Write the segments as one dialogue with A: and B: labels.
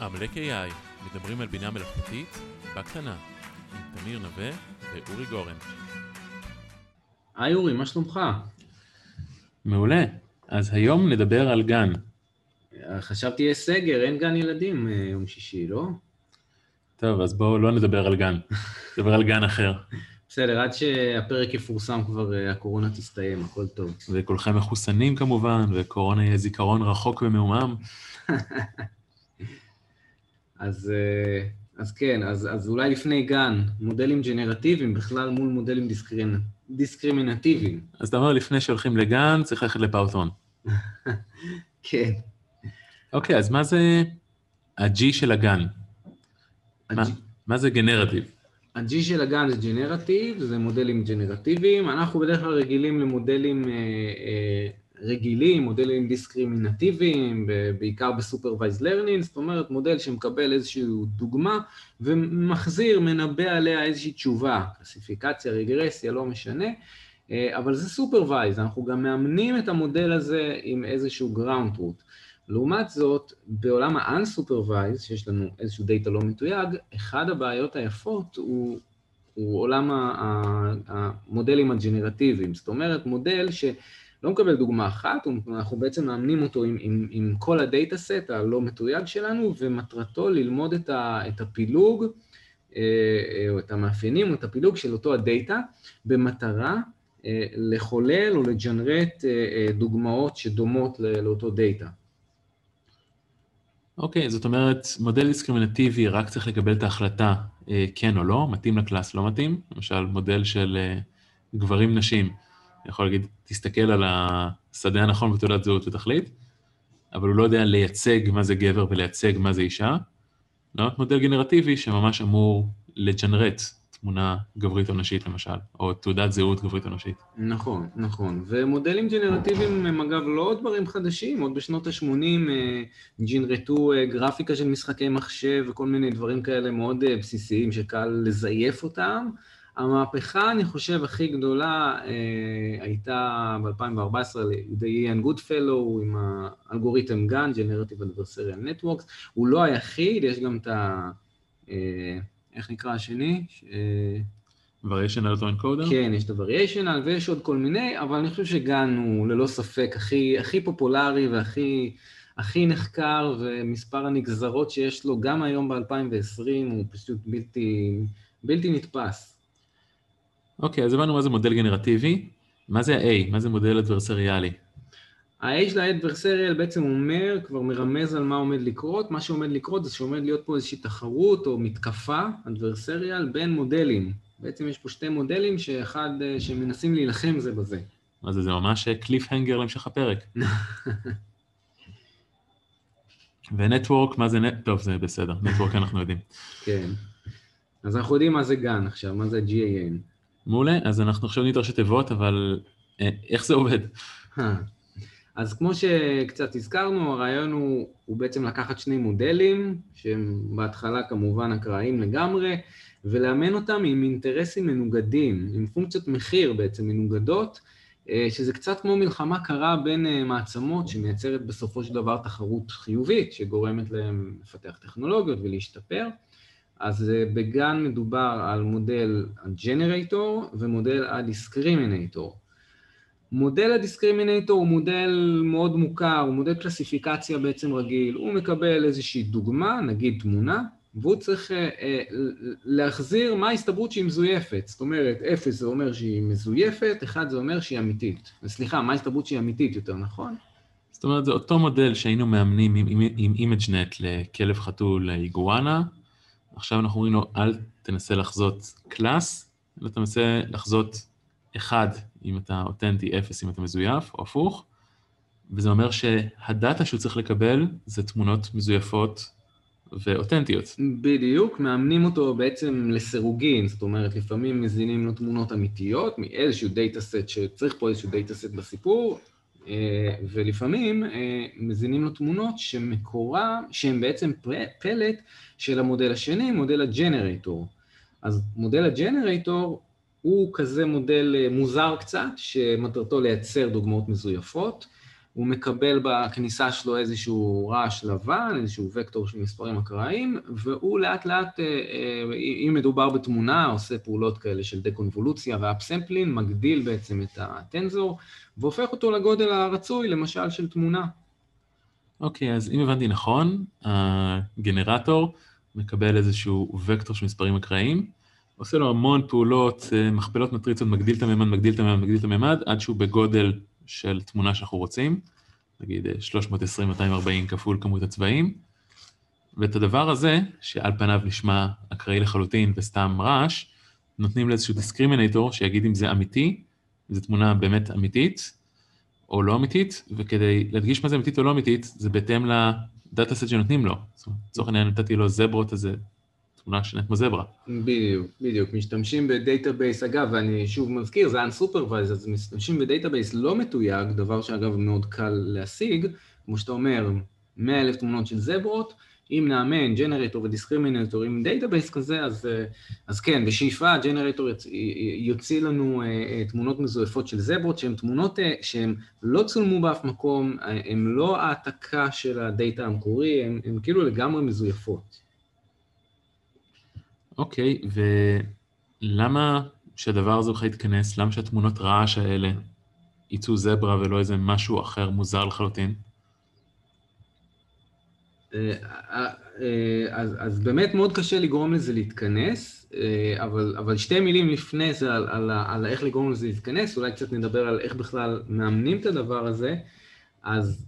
A: עמלק AI, מדברים על בינה מלאכותית בקטנה, עם תמיר נווה ואורי גורן.
B: היי אורי, מה שלומך?
C: מעולה. אז היום נדבר על גן.
B: חשבתי יש סגר, אין גן ילדים אה, יום שישי, לא?
C: טוב, אז בואו לא נדבר על גן, נדבר על גן אחר.
B: בסדר, עד שהפרק יפורסם כבר אה, הקורונה תסתיים, הכל טוב.
C: וכולכם מחוסנים כמובן, וקורונה יהיה זיכרון רחוק ומעומעם.
B: אז, אה, אז כן, אז, אז אולי לפני גן, מודלים ג'נרטיביים בכלל מול מודלים דיסקרימ... דיסקרימינטיביים.
C: אז אתה אומר, לפני שהולכים לגן, צריך ללכת לפעוטון.
B: כן.
C: אוקיי, אז מה זה ה-G של הגן? מה, מה זה גנרטיב?
B: ה-G של הגן זה ג'נרטיב, זה מודלים ג'נרטיביים. אנחנו בדרך כלל רגילים למודלים אה, אה, רגילים, מודלים דיסקרימינטיביים, בעיקר ב-Supervised Learning, זאת אומרת מודל שמקבל איזושהי דוגמה ומחזיר, מנבא עליה איזושהי תשובה, קלסיפיקציה, רגרסיה, לא משנה, אה, אבל זה Supervised, אנחנו גם מאמנים את המודל הזה עם איזשהו ground truth. לעומת זאת, בעולם ה-unsupervised, שיש לנו איזשהו דאטה לא מתויג, אחד הבעיות היפות הוא, הוא עולם המודלים הג'נרטיביים, זאת אומרת מודל ש... לא מקבל דוגמה אחת, אנחנו בעצם מאמנים אותו עם, עם, עם כל ה dataset הלא מתויג שלנו, ומטרתו ללמוד את, ה, את הפילוג, אה, אה, או את המאפיינים, או את הפילוג של אותו ה data, במטרה אה, לחולל או ל generate דוגמאות שדומות לאותו data.
C: אוקיי, okay, זאת אומרת, מודל דיסקרימינטיבי רק צריך לקבל את ההחלטה כן או לא, מתאים לקלאס, לא מתאים, למשל מודל של גברים-נשים. יכול להגיד, תסתכל על השדה הנכון בתעודת זהות ותחליט, אבל הוא לא יודע לייצג מה זה גבר ולייצג מה זה אישה. לא מודל גנרטיבי שממש אמור לג'נרט תמונה גברית או נשית למשל, או תעודת זהות גברית או נשית.
B: נכון, נכון. ומודלים ג'נרטיביים הם אגב לא דברים חדשים, עוד בשנות ה-80 אה, ג'נרטו אה, גרפיקה של משחקי מחשב וכל מיני דברים כאלה מאוד אה, בסיסיים שקל לזייף אותם. המהפכה, אני חושב, הכי גדולה אה, הייתה ב-2014 לידי איאן גודפלו עם האלגוריתם גן, Generative Adversarial Networks. הוא לא היחיד, יש גם את ה... אה, איך נקרא השני?
C: אה, Variational Auto Encoder?
B: כן, יש את ה-Variational ויש עוד כל מיני, אבל אני חושב שגן הוא ללא ספק הכי, הכי פופולרי והכי הכי נחקר, ומספר הנגזרות שיש לו גם היום ב-2020 הוא פשוט בלתי, בלתי נתפס.
C: אוקיי, אז הבנו מה זה מודל גנרטיבי. מה זה ה-A? מה זה מודל אדברסריאלי?
B: ה-A של האדברסריאל בעצם אומר, כבר מרמז על מה עומד לקרות, מה שעומד לקרות זה שעומד להיות פה איזושהי תחרות או מתקפה, אדברסריאל, בין מודלים. בעצם יש פה שתי מודלים שאחד, אה, שמנסים להילחם זה בזה.
C: מה זה, זה ממש קליף הנגר להמשך הפרק. ונטוורק, מה זה נט... טוב, זה בסדר, נטוורק אנחנו יודעים.
B: כן. אז אנחנו יודעים מה זה גן עכשיו, מה זה GAN.
C: מעולה, אז אנחנו עכשיו נדרש תיבות, אבל אה, איך זה עובד?
B: אז כמו שקצת הזכרנו, הרעיון הוא, הוא בעצם לקחת שני מודלים, שהם בהתחלה כמובן אקראיים לגמרי, ולאמן אותם עם אינטרסים מנוגדים, עם פונקציות מחיר בעצם מנוגדות, אה, שזה קצת כמו מלחמה קרה בין אה, מעצמות שמייצרת בסופו של דבר תחרות חיובית, שגורמת להם לפתח טכנולוגיות ולהשתפר. אז אה, ב GAN מדובר על מודל הג'נרייטור ומודל ה discriminator. מודל ה discriminator הוא מודל מאוד מוכר, הוא מודל קלסיפיקציה בעצם רגיל, הוא מקבל איזושהי דוגמה, נגיד תמונה, והוא צריך אה, אה, להחזיר מה ההסתברות שהיא מזויפת. זאת אומרת, 0 זה אומר שהיא מזויפת, 1 זה אומר שהיא אמיתית. סליחה, מה ההסתברות שהיא אמיתית יותר, נכון?
C: זאת אומרת, זה אותו מודל שהיינו מאמנים עם, ImageNet לכלב חתול איגואנה, עכשיו אנחנו אומרים לו, אל תנסה לחזות class, אלא תנסה לחזות 1 אם אתה אותנטי, 0 אם אתה מזויף, או הפוך, וזה אומר שה data שהוא צריך לקבל זה תמונות מזויפות ואותנטיות.
B: בדיוק, מאמנים אותו בעצם לסירוגין, זאת אומרת, לפעמים מזינים לו תמונות אמיתיות מאיזשהו dataset שצריך פה איזשהו dataset בסיפור, ולפעמים אה, מזינים לו תמונות שמקורה, שהן בעצם פלט של המודל השני, מודל הג'נרייטור. אז מודל הג'נרייטור הוא כזה מודל אה, מוזר קצת, שמטרתו לייצר דוגמאות מזויפות, הוא מקבל בכניסה שלו איזשהו רעש לבן, איזשהו וקטור של מספרים אקראיים, והוא לאט לאט, אם מדובר בתמונה, עושה פעולות כאלה של דקונבולוציה ואפסמפלין, מגדיל בעצם את הטנזור, והופך אותו לגודל הרצוי, למשל של תמונה.
C: אוקיי, okay, אז אם הבנתי נכון, הגנרטור מקבל איזשהו וקטור של מספרים אקראיים, עושה לו המון פעולות, אה, מכפלות מטריצות, מגדיל את הממד, מגדיל את הממד, מגדיל את הממד, עד שהוא בגודל של תמונה שאנחנו רוצים, נגיד 320-240 אה, כפול כמות הצבעים, ואת הדבר הזה, שעל פניו נשמע אקראי לחלוטין וסתם רעש, נותנים לאיזשהו discriminator שיגיד אם זה אמיתי, אם זו תמונה באמת אמיתית או לא אמיתית, וכדי להדגיש מה זה אמיתית או לא אמיתית, זה בהתאם ל dataset שנותנים לו. לצורך העניין נתתי לו זברות, אז זה תמונה שנראית כמו זברה.
B: בדיוק, בדיוק. משתמשים ב database, אגב, ואני שוב מזכיר, זה unsupervised, אז משתמשים ב database לא מתויג, דבר שאגב מאוד קל להשיג, כמו שאתה אומר, 100 אלף תמונות של זברות, אם נאמן generator ו discriminator עם database כזה, אז, אז כן, בשאיפה ג'נרטור יוציא לנו אה, אה, תמונות מזויפות של זברות, שהן תמונות אה, שהן לא צולמו באף מקום, הן לא העתקה של ה data המקורי, הן כאילו לגמרי מזויפות.
C: אוקיי, ולמה שהדבר הזה בכלל יתכנס? למה שהתמונות רעש האלה יצאו זברה ולא איזה משהו אחר מוזר לחלוטין?
B: אה, אה, אה, אז, אז באמת מאוד קשה לגרום לזה להתכנס, אבל, אבל שתי מילים לפני זה על, על, על איך לגרום לזה להתכנס, אולי קצת נדבר על איך בכלל מאמנים את הדבר הזה. אז,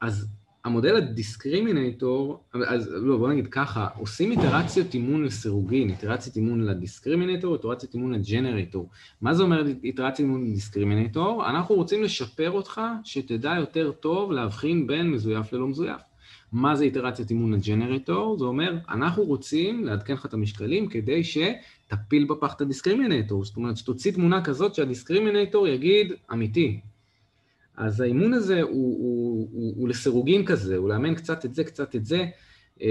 B: אז המודל הדיסקרימינטור, אז לא, בוא נגיד ככה, עושים איטרציות אימון לסירוגין, איטרציות אימון לדיסקרימינטור, איטרציות אימון לג'נרטור. מה זה אומר איטרציות אימון לדיסקרימינטור? אנחנו רוצים לשפר אותך, שתדע יותר טוב להבחין בין מזויף ללא מזויף. מה זה איטרציות אימון לג'נרטור? זה אומר, אנחנו רוצים לעדכן לך את המשקלים כדי שתפיל בפח את הדיסקרימינטור. זאת אומרת, שתוציא תמונה כזאת שהדיסקרימינטור יגיד, אמיתי, אז האימון הזה הוא, הוא, הוא, הוא לסירוגין כזה, הוא לאמן קצת את זה, קצת את זה. אה,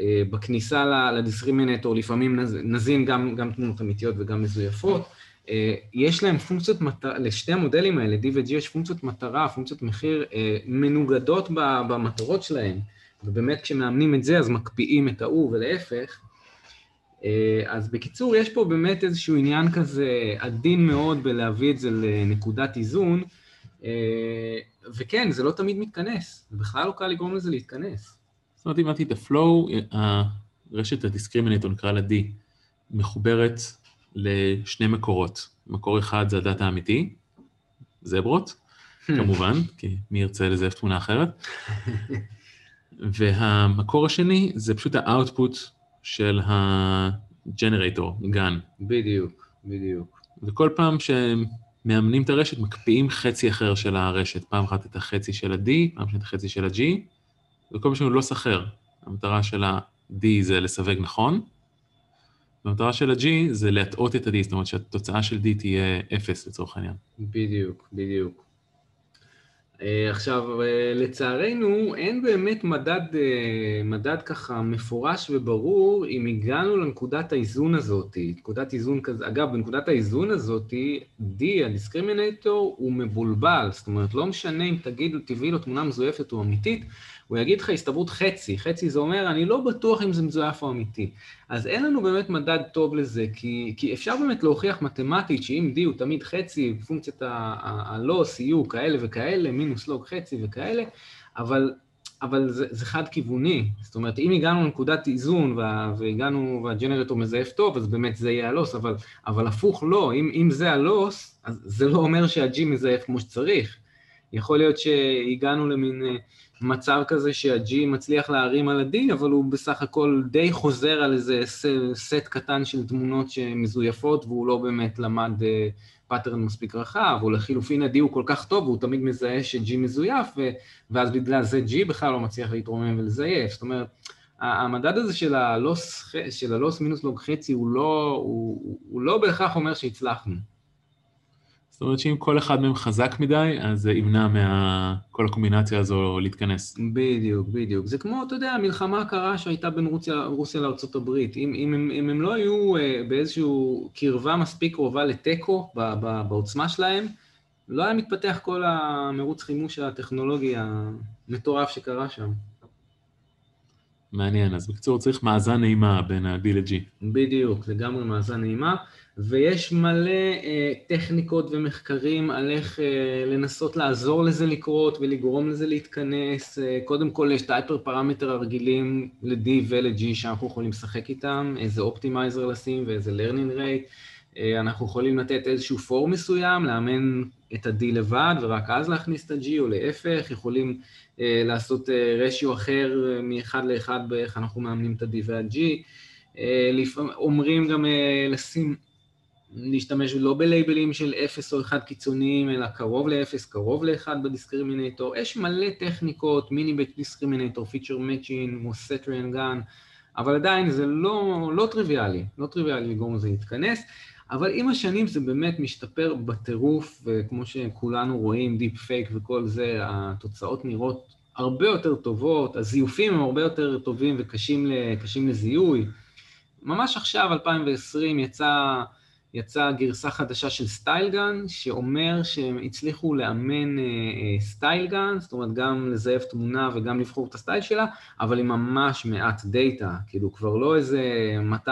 B: אה, בכניסה לדיסקרימינטור לפעמים נזין גם, גם תמונות אמיתיות וגם מזויפות. אה, יש להם פונקציות מטרה, לשתי המודלים האלה, D ו-G יש פונקציות מטרה, פונקציות מחיר מנוגדות במטרות שלהם, ובאמת כשמאמנים את זה אז מקפיאים את ההוא ולהפך. אז בקיצור, יש פה באמת איזשהו עניין כזה עדין מאוד בלהביא את זה לנקודת איזון, אה, וכן, זה לא תמיד מתכנס, זה בכלל לא קל לגרום לזה להתכנס.
C: זאת אומרת, אם הבנתי את ה flow, הרשת ה discriminator, נקרא לה D, מחוברת לשני מקורות. מקור אחד זה ה data האמיתי, זברות, hmm. כמובן, כי מי ירצה לזייף תמונה אחרת. והמקור השני זה פשוט האאוטפוט של הג'נרטור, גן.
B: בדיוק, בדיוק.
C: וכל פעם שהם מאמנים את הרשת, מקפיאים חצי אחר של הרשת, פעם אחת את החצי של ה-D, פעם אחת את החצי של ה-G, וכל פעם שהוא לא סחר. המטרה של ה-D זה לסווג נכון, והמטרה של ה-G זה להטעות את ה-D, זאת אומרת שהתוצאה של D תהיה אפס לצורך העניין.
B: בדיוק, בדיוק. אה, עכשיו, אה, לצערנו, אין באמת מדד, אה, מדד ככה מפורש וברור אם הגענו לנקודת האיזון הזאת. נקודת איזון כזה, אגב, בנקודת האיזון הזאת, D, הדיסקרימינטור, הוא מבולבל. זאת אומרת, לא משנה אם תגיד, תביאי לו תמונה מזויפת או אמיתית, הוא יגיד לך הסתברות חצי, חצי זה אומר, אני לא בטוח אם זה מזויף או אמיתי. אז אין לנו באמת מדד טוב לזה, כי, כי אפשר באמת להוכיח מתמטית שאם D הוא תמיד חצי, פונקציית ה-loss יהיו כאלה וכאלה, מינוס לוג חצי וכאלה, אבל, אבל זה, זה חד-כיווני. זאת אומרת, אם הגענו לנקודת איזון והגענו, והג'נרטור מזייף טוב, אז באמת זה יהיה ה-loss, אבל, אבל הפוך לא, אם, אם זה ה-loss, אז זה לא אומר שה-G מזייף כמו שצריך. יכול להיות שהגענו למין... מצב כזה שה-G מצליח להרים על ה-D, אבל הוא בסך הכל די חוזר על איזה סט קטן של תמונות שמזויפות, והוא לא באמת למד pattern אה, מספיק רחב, או לחילופין ה-D הוא כל כך טוב, והוא תמיד מזהה ש-G מזויף, ואז בגלל זה G בכלל לא מצליח להתרומם ולזייף. זאת אומרת, המדד הזה של הלוס, של הלוס מינוס לוג חצי, הוא לא, הוא, הוא לא בהכרח אומר שהצלחנו.
C: זאת אומרת שאם כל אחד מהם חזק מדי, אז זה ימנע מכל הקומבינציה הזו להתכנס.
B: בדיוק, בדיוק. זה כמו, אתה יודע, המלחמה הקרה שהייתה בין רוסיה, רוסיה לארה"ב. אם, אם, אם, אם הם לא היו uh, באיזושהי קרבה מספיק קרובה לתיקו בעוצמה שלהם, לא היה מתפתח כל המרוץ חימוש הטכנולוגי המטורף שקרה שם.
C: מעניין, אז בקיצור צריך מאזן נעימה בין ה-D ל-G.
B: בדיוק, לגמרי מאזן נעימה, ויש מלא אה, טכניקות ומחקרים על איך אה, לנסות לעזור לזה לקרות ולגרום לזה להתכנס. אה, קודם כל יש את ההייפר פרמטר הרגילים ל-D ול-G שאנחנו יכולים לשחק איתם, איזה אופטימייזר לשים ואיזה learning rate. אה, אנחנו יכולים לתת איזשהו פור מסוים, לאמן את ה-D לבד ורק אז להכניס את ה-G או להפך, יכולים אה, לעשות רשיו אה, אחר מאחד לאחד באיך אנחנו מאמנים את ה-D וה-G. אומרים גם לשים, להשתמש לא בלייבלים של 0 או 1 קיצוניים, אלא קרוב ל-0, קרוב ל-1 ב discriminator. יש מלא טכניקות, mini discriminator, feature matching, כמו סטריאן אבל עדיין זה לא, לא טריוויאלי, לא טריוויאלי לגרום לזה להתכנס. אבל עם השנים זה באמת משתפר בטירוף, וכמו שכולנו רואים, deep fake וכל זה, התוצאות נראות הרבה יותר טובות, הזיופים הם הרבה יותר טובים וקשים לזיהוי. ממש עכשיו, 2020, יצא יצאה גרסה חדשה של StyleGAN, שאומר שהם הצליחו לאמן StyleGAN, אה, אה, זאת אומרת גם לזייף תמונה וגם לבחור את הסטייל שלה, אבל עם ממש מעט data, כאילו כבר לא איזה 200-300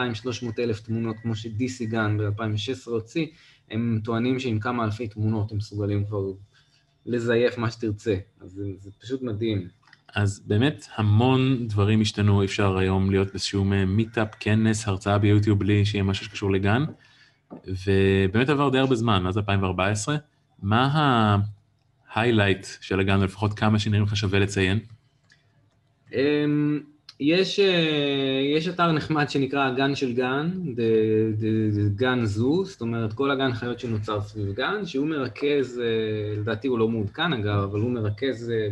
B: אלף תמונות כמו ש DCGAN ב-2016 הוציא, הם טוענים שעם כמה אלפי תמונות הם מסוגלים כבר לזייף מה שתרצה, אז זה, זה פשוט מדהים.
C: אז באמת המון דברים השתנו, אי אפשר היום להיות באיזשהו meetup, כנס, הרצאה ביוטיוב בלי שיהיה משהו שקשור ל GAN. ובאמת עבר די הרבה זמן, מאז 2014. מה ההיילייט של הגן, לפחות כמה שנראים לך שווה לציין?
B: אמ, יש, אה, יש אתר נחמד שנקרא הגן של גן, גן זו, זאת אומרת כל הגן חיות שנוצר סביב גן, שהוא מרכז, אה, לדעתי הוא לא מעודכן אגב, אבל הוא מרכז אה,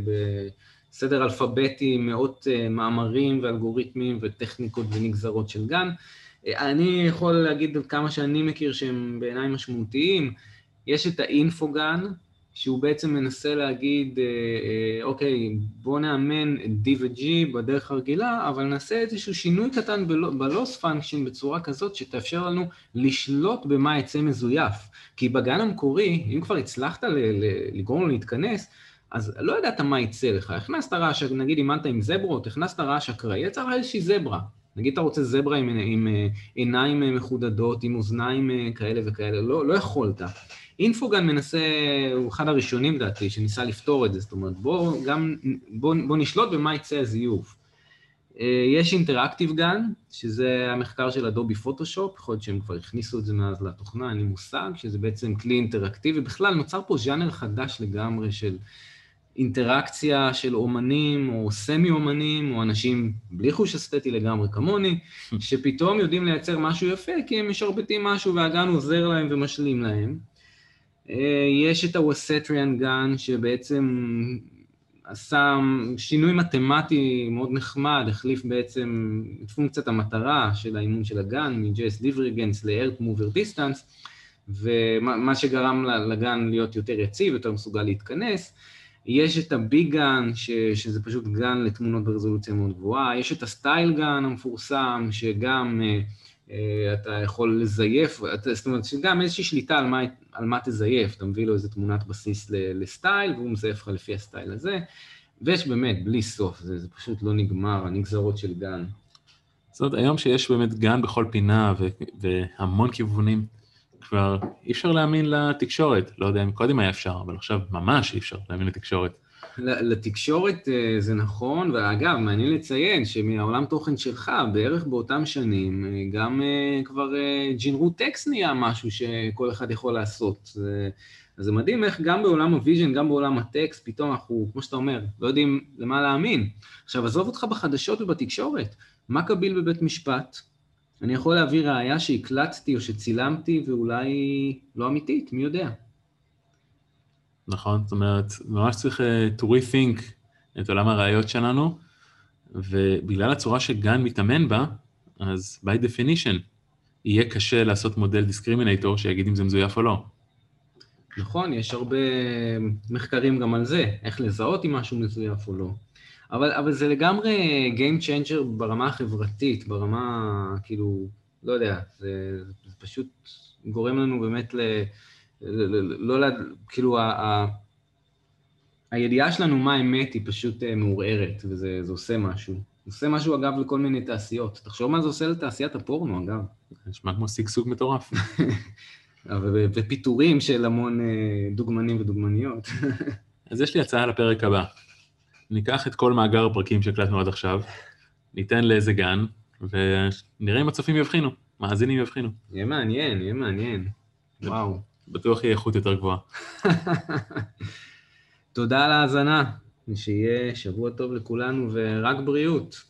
B: בסדר אלפביתי מאות מאמרים ואלגוריתמים וטכניקות ונגזרות של גן. אני יכול להגיד עד כמה שאני מכיר שהם בעיניי משמעותיים. יש את האינפוגן, שהוא בעצם מנסה להגיד, אה, אה, אוקיי, בוא נאמן את D ו-G בדרך הרגילה, אבל נעשה איזשהו שינוי קטן בלוס פונקשן בצורה כזאת שתאפשר לנו לשלוט במה יצא מזויף. כי בגן המקורי, אם כבר הצלחת לגרום לו להתכנס, אז לא ידעת מה יצא לך. הכנסת רעש, נגיד אימנת עם זברות, הכנסת רעש אקראי, יצא לך איזושהי זברה. נגיד אתה רוצה זברה עם, עם, עם אה, עיניים אה, מחודדות, עם אוזניים אה, כאלה וכאלה, לא, לא יכולת. אינפוגן מנסה, הוא אחד הראשונים לדעתי, שניסה לפתור את זה, זאת אומרת, בוא, גם, בוא, בוא נשלוט במה יצא הזיוף. יש אינטראקטיב גן, שזה המחקר של אדובי פוטושופ, יכול להיות שהם כבר הכניסו את זה מאז לתוכנה, אין לי מושג, שזה בעצם כלי אינטראקטיבי. בכלל נוצר פה ז'אנר חדש לגמרי של אינטראקציה של אומנים או סמי אומנים או אנשים בלי חוש אסתטי לגמרי כמוני, שפתאום יודעים לייצר משהו יפה כי הם משרבטים משהו והגן עוזר להם ומשלים להם. אה, יש את הווסטריאן גן שבעצם עשה שינוי מתמטי מאוד נחמד, החליף בעצם את פונקציית המטרה של האימון של הגן מ-JS Divergence ל-Earth Mover Distance ומה שגרם לגן להיות יותר יציב, יותר מסוגל להתכנס. יש את הביג גן, שזה פשוט גן לתמונות ברזולוציה מאוד גבוהה, יש את הסטייל גן המפורסם, שגם uh, uh, אתה יכול לזייף, אתה, זאת אומרת, שגם איזושהי שליטה על מה, על מה תזייף, אתה מביא לו איזה תמונת בסיס לסטייל, והוא מזייף לך לפי הסטייל הזה, ויש באמת, בלי סוף, זה, זה פשוט לא נגמר, הנגזרות של גן.
C: זאת אומרת, היום שיש באמת גן בכל פינה והמון כיוונים, כבר אי אפשר להאמין לתקשורת. לא יודע אם קודם היה אפשר, אבל עכשיו ממש אי אפשר להאמין לתקשורת.
B: לתקשורת אה, זה נכון, ואגב, מעניין לציין שמהעולם תוכן שלך, בערך באותם שנים, אה, גם אה, כבר ג'ינרוט טקסט נהיה משהו שכל אחד יכול לעשות. זה, זה מדהים איך גם בעולם ה vision, גם בעולם הטקסט, פתאום אנחנו, כמו שאתה אומר, לא יודעים למה להאמין. עכשיו, עזוב אותך בחדשות ובתקשורת, מה קביל בבית משפט? אני יכול להביא ראייה שהקלטתי או שצילמתי ואולי לא אמיתית, מי יודע.
C: נכון, זאת אומרת, ממש צריך uh, to rethink את עולם הראיות שלנו, ובגלל הצורה ש GAN מתאמן בה, אז by definition, יהיה קשה לעשות מודל דיסקרימינטור שיגיד אם זה מזויף או לא.
B: נכון, יש הרבה מחקרים גם על זה, איך לזהות אם משהו מזויף או לא. אבל, אבל זה לגמרי Game Changer ברמה החברתית, ברמה, כאילו, לא יודע, זה, זה פשוט גורם לנו באמת ל, לא, לא, כאילו, ה, ה, הידיעה שלנו מה האמת היא פשוט אה, מעורערת, וזה עושה משהו. עושה משהו, אגב, לכל מיני תעשיות. תחשוב מה זה עושה לתעשיית הפורנו, אגב.
C: נשמע כמו שגשוג מטורף.
B: ופיטורים של המון אה, דוגמנים ודוגמניות.
C: אז יש לי הצעה לפרק הבא. ניקח את כל מאגר הפרקים שהקלטנו עד עכשיו, ניתן לאיזה גן, ונראה אם הצופים יבחינו, מאזינים יבחינו.
B: יהיה מעניין, יהיה מעניין. וואו.
C: בטוח יהיה איכות יותר גבוהה.
B: תודה על ההאזנה, ושיהיה שבוע טוב לכולנו ורק בריאות.